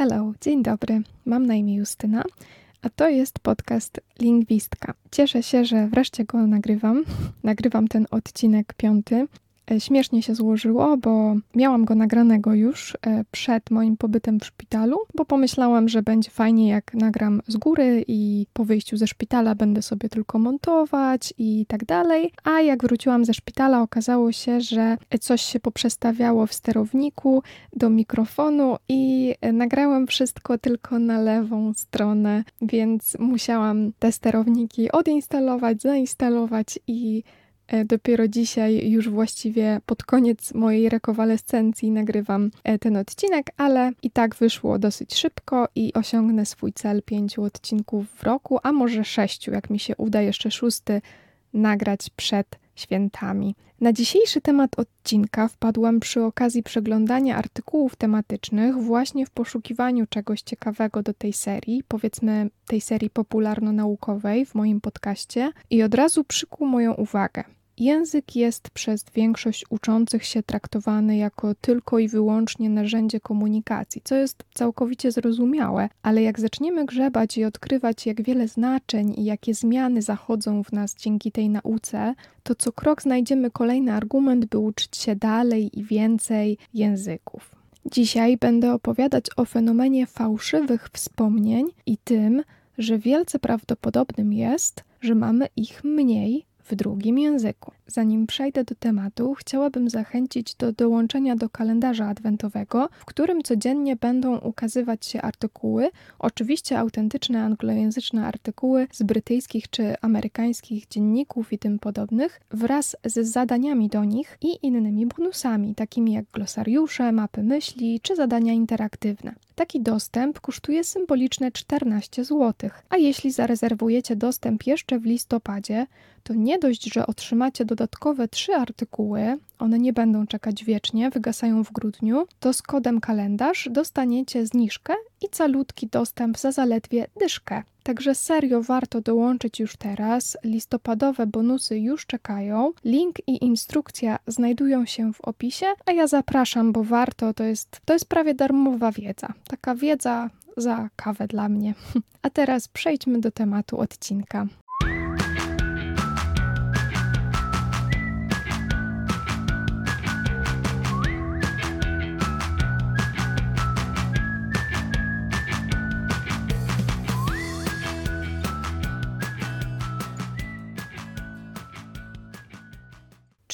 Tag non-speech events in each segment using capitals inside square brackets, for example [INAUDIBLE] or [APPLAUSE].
Hello, dzień dobry. Mam na imię Justyna, a to jest podcast Lingwistka. Cieszę się, że wreszcie go nagrywam. Nagrywam ten odcinek piąty. E, śmiesznie się złożyło, bo miałam go nagranego już e, przed moim pobytem w szpitalu, bo pomyślałam, że będzie fajnie, jak nagram z góry i po wyjściu ze szpitala będę sobie tylko montować i tak dalej. A jak wróciłam ze szpitala, okazało się, że coś się poprzestawiało w sterowniku do mikrofonu i nagrałam wszystko tylko na lewą stronę, więc musiałam te sterowniki odinstalować, zainstalować i E, dopiero dzisiaj, już właściwie pod koniec mojej rekowalescencji, nagrywam e, ten odcinek, ale i tak wyszło dosyć szybko i osiągnę swój cel pięciu odcinków w roku, a może sześciu, jak mi się uda jeszcze szósty nagrać przed świętami. Na dzisiejszy temat odcinka wpadłam przy okazji przeglądania artykułów tematycznych właśnie w poszukiwaniu czegoś ciekawego do tej serii, powiedzmy tej serii popularno-naukowej w moim podcaście i od razu przykuł moją uwagę. Język jest przez większość uczących się traktowany jako tylko i wyłącznie narzędzie komunikacji, co jest całkowicie zrozumiałe, ale jak zaczniemy grzebać i odkrywać, jak wiele znaczeń i jakie zmiany zachodzą w nas dzięki tej nauce, to co krok znajdziemy kolejny argument, by uczyć się dalej i więcej języków. Dzisiaj będę opowiadać o fenomenie fałszywych wspomnień i tym, że wielce prawdopodobnym jest, że mamy ich mniej w drugim języku. Zanim przejdę do tematu, chciałabym zachęcić do dołączenia do kalendarza adwentowego, w którym codziennie będą ukazywać się artykuły, oczywiście autentyczne anglojęzyczne artykuły z brytyjskich czy amerykańskich dzienników i tym podobnych, wraz z zadaniami do nich i innymi bonusami, takimi jak glosariusze, mapy myśli czy zadania interaktywne. Taki dostęp kosztuje symboliczne 14 zł, a jeśli zarezerwujecie dostęp jeszcze w listopadzie, to nie dość, że otrzymacie dodatkowe trzy artykuły, one nie będą czekać wiecznie, wygasają w grudniu, to z kodem kalendarz dostaniecie zniżkę i calutki dostęp za zaledwie dyszkę. Także serio warto dołączyć już teraz. Listopadowe bonusy już czekają. Link i instrukcja znajdują się w opisie, a ja zapraszam, bo warto, to jest, to jest prawie darmowa wiedza. Taka wiedza za kawę dla mnie. [LAUGHS] A teraz przejdźmy do tematu odcinka.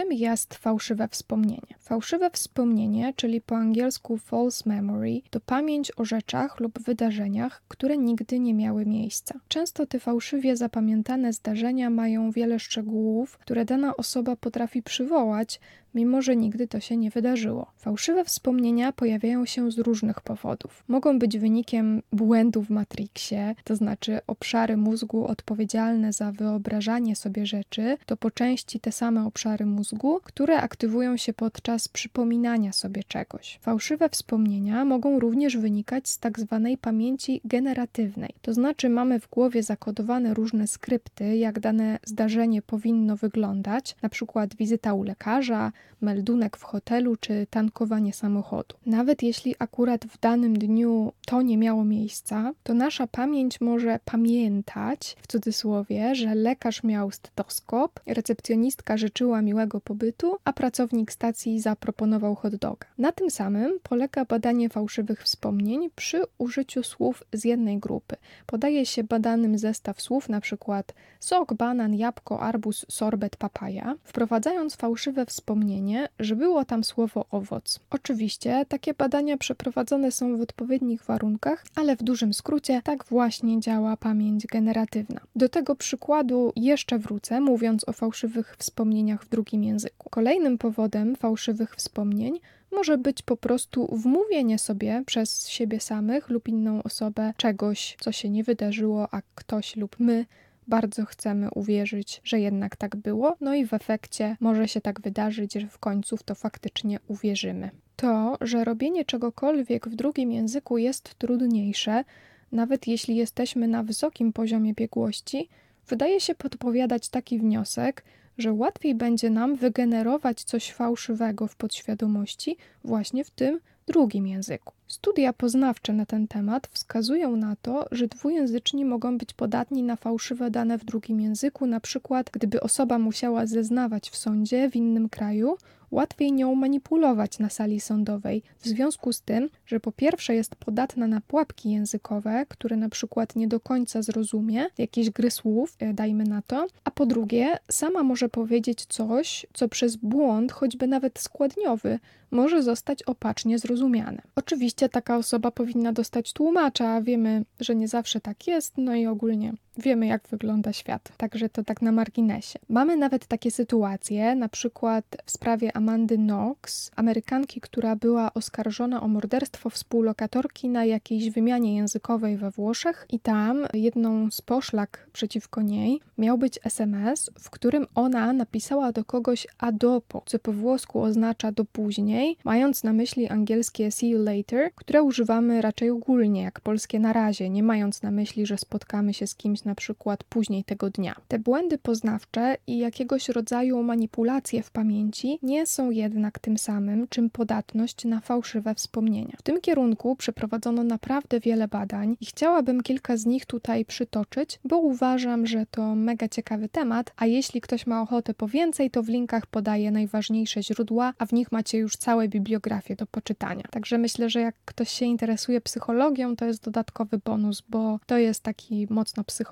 Czym jest fałszywe wspomnienie? Fałszywe wspomnienie, czyli po angielsku false memory, to pamięć o rzeczach lub wydarzeniach, które nigdy nie miały miejsca. Często te fałszywie zapamiętane zdarzenia mają wiele szczegółów, które dana osoba potrafi przywołać, mimo że nigdy to się nie wydarzyło. Fałszywe wspomnienia pojawiają się z różnych powodów. Mogą być wynikiem błędu w Matrixie, to znaczy obszary mózgu odpowiedzialne za wyobrażanie sobie rzeczy, to po części te same obszary mózgu, które aktywują się podczas przypominania sobie czegoś. Fałszywe wspomnienia mogą również wynikać z tak zwanej pamięci generatywnej, to znaczy mamy w głowie zakodowane różne skrypty, jak dane zdarzenie powinno wyglądać, na przykład wizyta u lekarza, meldunek w hotelu czy tankowanie samochodu. Nawet jeśli akurat w danym dniu to nie miało miejsca, to nasza pamięć może pamiętać, w cudzysłowie, że lekarz miał stetoskop, recepcjonistka życzyła miłego pobytu, a pracownik stacji zaproponował hot doga. Na tym samym polega badanie fałszywych wspomnień przy użyciu słów z jednej grupy. Podaje się badanym zestaw słów, przykład sok, banan, jabłko, arbuz, sorbet, papaja, wprowadzając fałszywe wspomnienie, że było tam słowo owoc. Oczywiście takie badania przeprowadzone są w odpowiednich warunkach, ale w dużym skrócie tak właśnie działa pamięć generatywna. Do tego przykładu jeszcze wrócę, mówiąc o fałszywych wspomnieniach w drugim języku. Kolejnym powodem fałszywych wspomnień może być po prostu wmówienie sobie przez siebie samych lub inną osobę czegoś, co się nie wydarzyło, a ktoś lub my bardzo chcemy uwierzyć, że jednak tak było, no i w efekcie może się tak wydarzyć, że w końcu w to faktycznie uwierzymy. To, że robienie czegokolwiek w drugim języku jest trudniejsze, nawet jeśli jesteśmy na wysokim poziomie biegłości, wydaje się podpowiadać taki wniosek, że łatwiej będzie nam wygenerować coś fałszywego w podświadomości właśnie w tym drugim języku. Studia poznawcze na ten temat wskazują na to, że dwujęzyczni mogą być podatni na fałszywe dane w drugim języku, na przykład gdyby osoba musiała zeznawać w sądzie w innym kraju, łatwiej nią manipulować na sali sądowej, w związku z tym, że po pierwsze jest podatna na pułapki językowe, które na przykład nie do końca zrozumie, jakieś gry słów, e, dajmy na to, a po drugie, sama może powiedzieć coś, co przez błąd, choćby nawet składniowy, może zostać opacznie zrozumiane. Oczywiście taka osoba powinna dostać tłumacza, a wiemy, że nie zawsze tak jest, no i ogólnie wiemy, jak wygląda świat. Także to tak na marginesie. Mamy nawet takie sytuacje, na przykład w sprawie Amandy Knox, Amerykanki, która była oskarżona o morderstwo współlokatorki na jakiejś wymianie językowej we Włoszech, i tam jedną z poszlak przeciwko niej miał być SMS, w którym ona napisała do kogoś adopo, co po włosku oznacza do później, mając na myśli angielskie see you later, które używamy raczej ogólnie, jak polskie na razie, nie mając na myśli, że spotkamy się z kimś na przykład później tego dnia. Te błędy poznawcze i jakiegoś rodzaju manipulacje w pamięci nie są jednak tym samym, czym podatność na fałszywe wspomnienia. W tym kierunku przeprowadzono naprawdę wiele badań i chciałabym kilka z nich tutaj przytoczyć, bo uważam, że to mega ciekawy temat, a jeśli ktoś ma ochotę po więcej, to w linkach podaję najważniejsze źródła, a w nich macie już całe bibliografie do poczytania. Także myślę, że jak ktoś się interesuje psychologią, to jest dodatkowy bonus, bo to jest taki mocno psychologiczny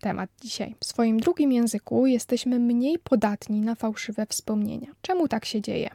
temat dzisiaj. W swoim drugim języku jesteśmy mniej podatni na fałszywe wspomnienia. Czemu tak się dzieje?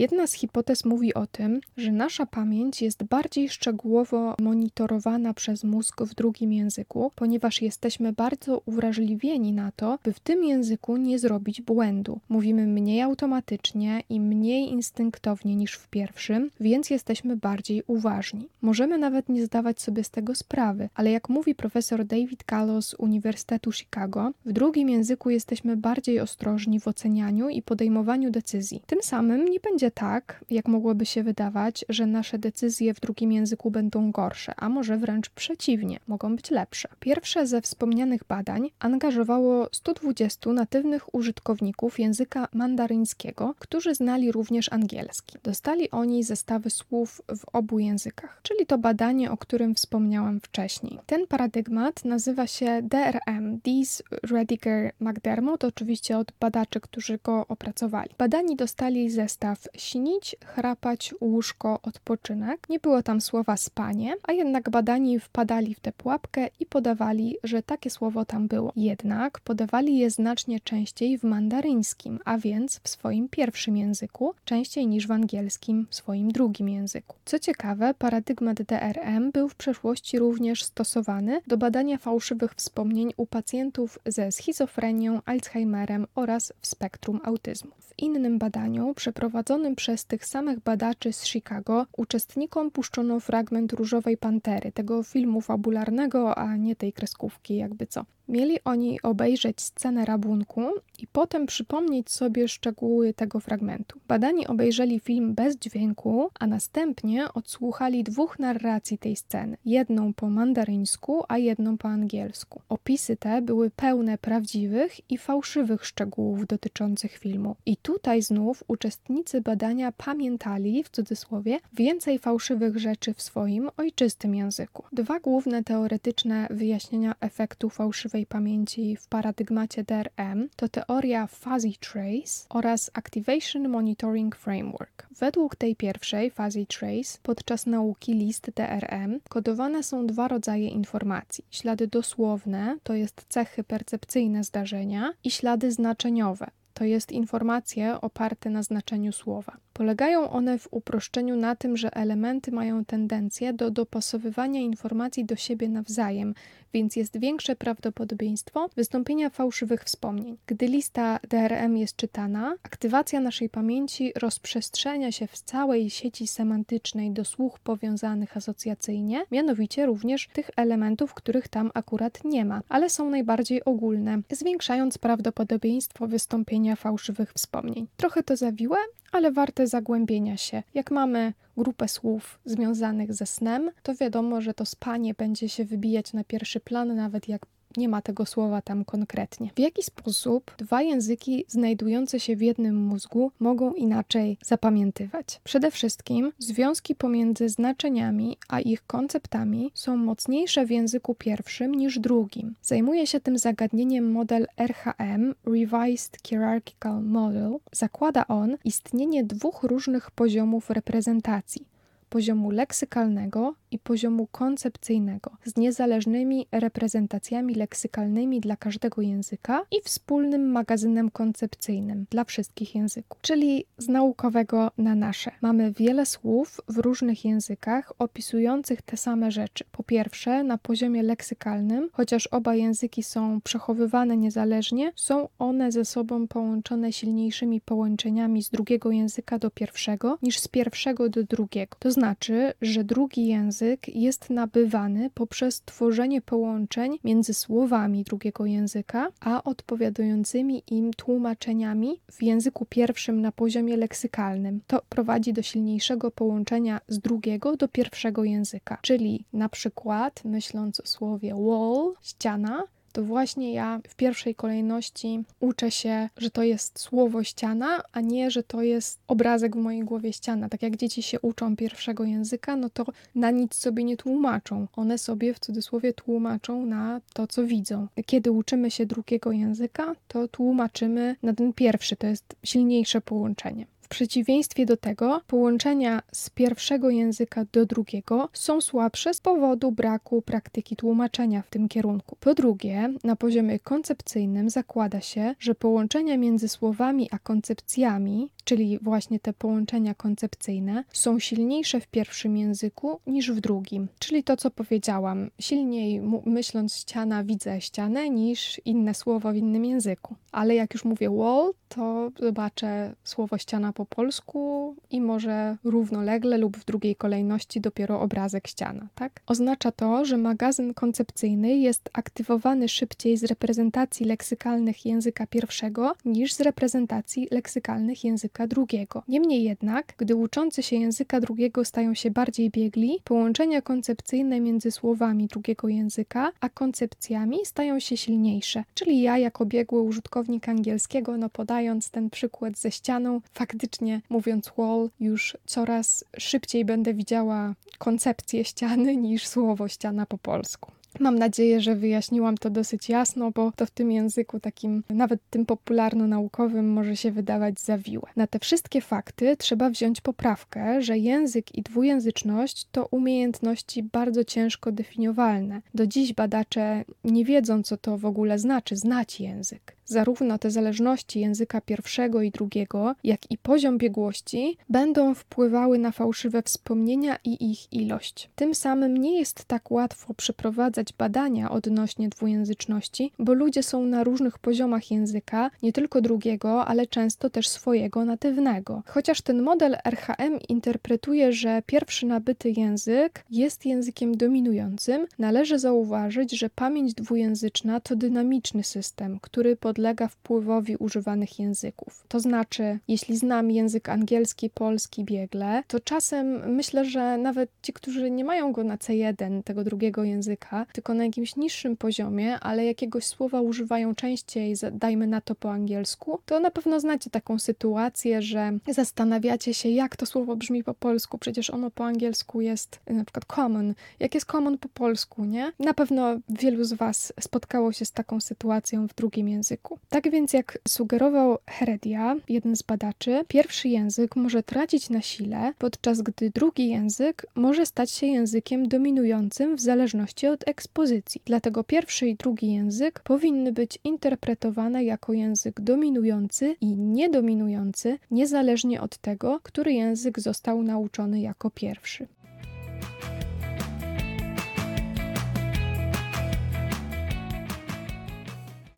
Jedna z hipotez mówi o tym, że nasza pamięć jest bardziej szczegółowo monitorowana przez mózg w drugim języku, ponieważ jesteśmy bardzo uwrażliwieni na to, by w tym języku nie zrobić błędu. Mówimy mniej automatycznie i mniej instynktownie niż w pierwszym, więc jesteśmy bardziej uważni. Możemy nawet nie zdawać sobie z tego sprawy, ale jak mówi profesor David Gallo z Uniwersytetu Chicago, w drugim języku jesteśmy bardziej ostrożni w ocenianiu i podejmowaniu decyzji. Tym samym nie będzie tak, jak mogłoby się wydawać, że nasze decyzje w drugim języku będą gorsze, a może wręcz przeciwnie, mogą być lepsze. Pierwsze ze wspomnianych badań angażowało 120 natywnych użytkowników języka mandaryńskiego, którzy znali również angielski. Dostali oni zestawy słów w obu językach, czyli to badanie, o którym wspomniałam wcześniej. Ten paradygmat nazywa się DRM, Dees Rediger McDermott, oczywiście od badaczy, którzy go opracowali. Badani dostali zestaw śnić, chrapać, łóżko, odpoczynek. Nie było tam słowa spanie, a jednak badani wpadali w tę pułapkę i podawali, że takie słowo tam było. Jednak podawali je znacznie częściej w mandaryńskim, a więc w swoim pierwszym języku, częściej niż w angielskim, w swoim drugim języku. Co ciekawe, paradygmat DRM był w przeszłości również stosowany do badania fałszywych wspomnień u pacjentów ze schizofrenią, Alzheimerem oraz w spektrum autyzmu. W innym badaniu przeprowadzono prowadzonym przez tych samych badaczy z Chicago uczestnikom puszczono fragment Różowej Pantery, tego filmu fabularnego, a nie tej kreskówki, jakby co. Mieli oni obejrzeć scenę rabunku i potem przypomnieć sobie szczegóły tego fragmentu. Badani obejrzeli film bez dźwięku, a następnie odsłuchali dwóch narracji tej sceny: jedną po mandaryńsku, a jedną po angielsku. Opisy te były pełne prawdziwych i fałszywych szczegółów dotyczących filmu. I tutaj znów uczestnicy badania pamiętali, w cudzysłowie, więcej fałszywych rzeczy w swoim ojczystym języku. Dwa główne teoretyczne wyjaśnienia efektu fałszywej pamięci w paradygmacie DRM to teoria Fuzzy Trace oraz Activation Monitoring Framework. Według tej pierwszej, Fuzzy Trace, podczas nauki list DRM kodowane są dwa rodzaje informacji. Ślady dosłowne, to jest cechy percepcyjne zdarzenia i ślady znaczeniowe, to jest informacje oparte na znaczeniu słowa. Polegają one w uproszczeniu na tym, że elementy mają tendencję do dopasowywania informacji do siebie nawzajem, więc jest większe prawdopodobieństwo wystąpienia fałszywych wspomnień. Gdy lista DRM jest czytana, aktywacja naszej pamięci rozprzestrzenia się w całej sieci semantycznej do słów powiązanych asocjacyjnie, mianowicie również tych elementów, których tam akurat nie ma, ale są najbardziej ogólne, zwiększając prawdopodobieństwo wystąpienia fałszywych wspomnień. Trochę to zawiłe, ale warte zagłębienia się. Jak mamy grupę słów związanych ze snem, to wiadomo, że to spanie będzie się wybijać na pierwszy plan, nawet jak nie ma tego słowa tam konkretnie. W jaki sposób dwa języki znajdujące się w jednym mózgu mogą inaczej zapamiętywać? Przede wszystkim związki pomiędzy znaczeniami a ich konceptami są mocniejsze w języku pierwszym niż drugim. Zajmuje się tym zagadnieniem model RHM Revised Hierarchical Model. Zakłada on istnienie dwóch różnych poziomów reprezentacji poziomu leksykalnego i poziomu koncepcyjnego, z niezależnymi reprezentacjami leksykalnymi dla każdego języka i wspólnym magazynem koncepcyjnym dla wszystkich języków, czyli z naukowego na nasze. Mamy wiele słów w różnych językach opisujących te same rzeczy. Po pierwsze, na poziomie leksykalnym, chociaż oba języki są przechowywane niezależnie, są one ze sobą połączone silniejszymi połączeniami z drugiego języka do pierwszego niż z pierwszego do drugiego. To znaczy, że drugi język jest nabywany poprzez tworzenie połączeń między słowami drugiego języka, a odpowiadającymi im tłumaczeniami w języku pierwszym na poziomie leksykalnym. To prowadzi do silniejszego połączenia z drugiego do pierwszego języka. Czyli na przykład, myśląc o słowie wall, ściana, to właśnie ja w pierwszej kolejności uczę się, że to jest słowo ściana, a nie, że to jest obrazek w mojej głowie ściana. Tak jak dzieci się uczą pierwszego języka, no to na nic sobie nie tłumaczą. One sobie w cudzysłowie tłumaczą na to, co widzą. Kiedy uczymy się drugiego języka, to tłumaczymy na ten pierwszy, to jest silniejsze połączenie przeciwieństwie do tego, połączenia z pierwszego języka do drugiego są słabsze z powodu braku praktyki tłumaczenia w tym kierunku. Po drugie, na poziomie koncepcyjnym zakłada się, że połączenia między słowami a koncepcjami czyli właśnie te połączenia koncepcyjne, są silniejsze w pierwszym języku niż w drugim. Czyli to, co powiedziałam, silniej myśląc ściana, widzę ścianę niż inne słowo w innym języku. Ale jak już mówię wall, to zobaczę słowo ściana po polsku i może równolegle lub w drugiej kolejności dopiero obrazek ściana, tak? Oznacza to, że magazyn koncepcyjny jest aktywowany szybciej z reprezentacji leksykalnych języka pierwszego niż z reprezentacji leksykalnych języka języka drugiego. Niemniej jednak, gdy uczący się języka drugiego stają się bardziej biegli, połączenia koncepcyjne między słowami drugiego języka a koncepcjami stają się silniejsze. Czyli ja, jako biegły użytkownik angielskiego, no podając ten przykład ze ścianą, faktycznie mówiąc wall, już coraz szybciej będę widziała koncepcję ściany niż słowo ściana po polsku. Mam nadzieję, że wyjaśniłam to dosyć jasno, bo to w tym języku takim, nawet tym popularno-naukowym, może się wydawać zawiłe. Na te wszystkie fakty trzeba wziąć poprawkę, że język i dwujęzyczność to umiejętności bardzo ciężko definiowalne. Do dziś badacze nie wiedzą, co to w ogóle znaczy znać język. Zarówno te zależności języka pierwszego i drugiego, jak i poziom biegłości będą wpływały na fałszywe wspomnienia i ich ilość. Tym samym nie jest tak łatwo przeprowadzać badania odnośnie dwujęzyczności, bo ludzie są na różnych poziomach języka, nie tylko drugiego, ale często też swojego natywnego. Chociaż ten model RHM interpretuje, że pierwszy nabyty język jest językiem dominującym, należy zauważyć, że pamięć dwujęzyczna to dynamiczny system, który podlega podlega wpływowi używanych języków. To znaczy, jeśli znam język angielski, polski biegle, to czasem myślę, że nawet ci, którzy nie mają go na C1, tego drugiego języka, tylko na jakimś niższym poziomie, ale jakiegoś słowa używają częściej, dajmy na to po angielsku, to na pewno znacie taką sytuację, że zastanawiacie się, jak to słowo brzmi po polsku, przecież ono po angielsku jest na przykład common. Jak jest common po polsku, nie? Na pewno wielu z Was spotkało się z taką sytuacją w drugim języku języku. Tak więc, jak sugerował Heredia, jeden z badaczy, pierwszy język może tracić na sile, podczas gdy drugi język może stać się językiem dominującym w zależności od ekspozycji. Dlatego pierwszy i drugi język powinny być interpretowane jako język dominujący i niedominujący, niezależnie od tego, który język został nauczony jako pierwszy.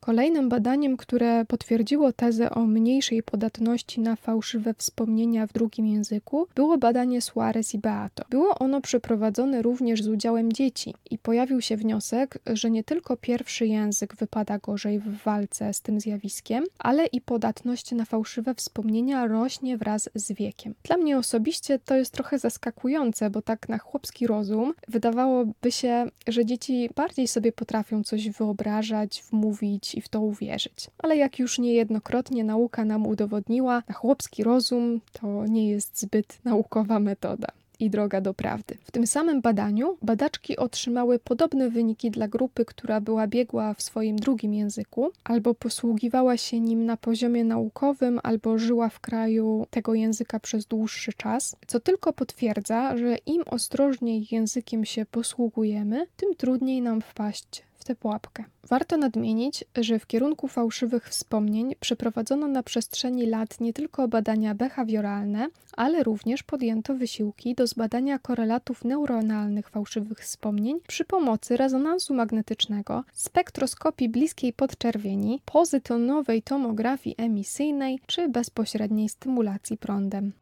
Kolejnym badaniem, które potwierdziło tezę o mniejszej podatności na fałszywe wspomnienia w drugim języku, było badanie Suarez i Beato. Było ono przeprowadzone również z udziałem dzieci i pojawił się wniosek, że nie tylko pierwszy język wypada gorzej w walce z tym zjawiskiem, ale i podatność na fałszywe wspomnienia rośnie wraz z wiekiem. Dla mnie osobiście to jest trochę zaskakujące, bo tak na chłopski rozum wydawałoby się, że dzieci bardziej sobie potrafią coś wyobrażać, wmówić i w to uwierzyć. Ale jak już niejednokrotnie nauka nam udowodniła, na chłopski rozum to nie jest zbyt naukowa metoda i droga do prawdy. W tym samym badaniu badaczki otrzymały podobne wyniki dla grupy, która była biegła w swoim drugim języku, albo posługiwała się nim na poziomie naukowym, albo żyła w kraju tego języka przez dłuższy czas, co tylko potwierdza, że im ostrożniej językiem się posługujemy, tym trudniej nam wpaść tę pułapkę. Warto nadmienić, że w kierunku fałszywych wspomnień przeprowadzono na przestrzeni lat nie tylko badania behawioralne, ale również podjęto wysiłki do zbadania korelatów neuronalnych fałszywych wspomnień przy pomocy rezonansu magnetycznego, spektroskopii bliskiej podczerwieni, pozytonowej tomografii emisyjnej czy bezpośredniej stymulacji prądem.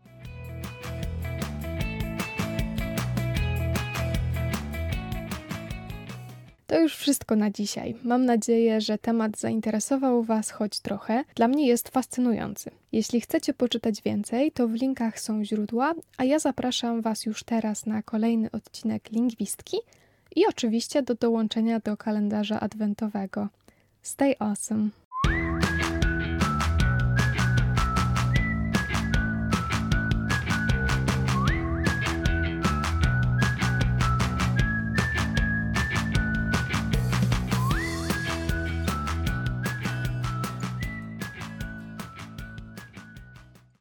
To już wszystko na dzisiaj. Mam nadzieję, że temat zainteresował Was choć trochę. Dla mnie jest fascynujący. Jeśli chcecie poczytać więcej, to w linkach są źródła, a ja zapraszam Was już teraz na kolejny odcinek Lingwistki i oczywiście do dołączenia do kalendarza adwentowego. Stay awesome!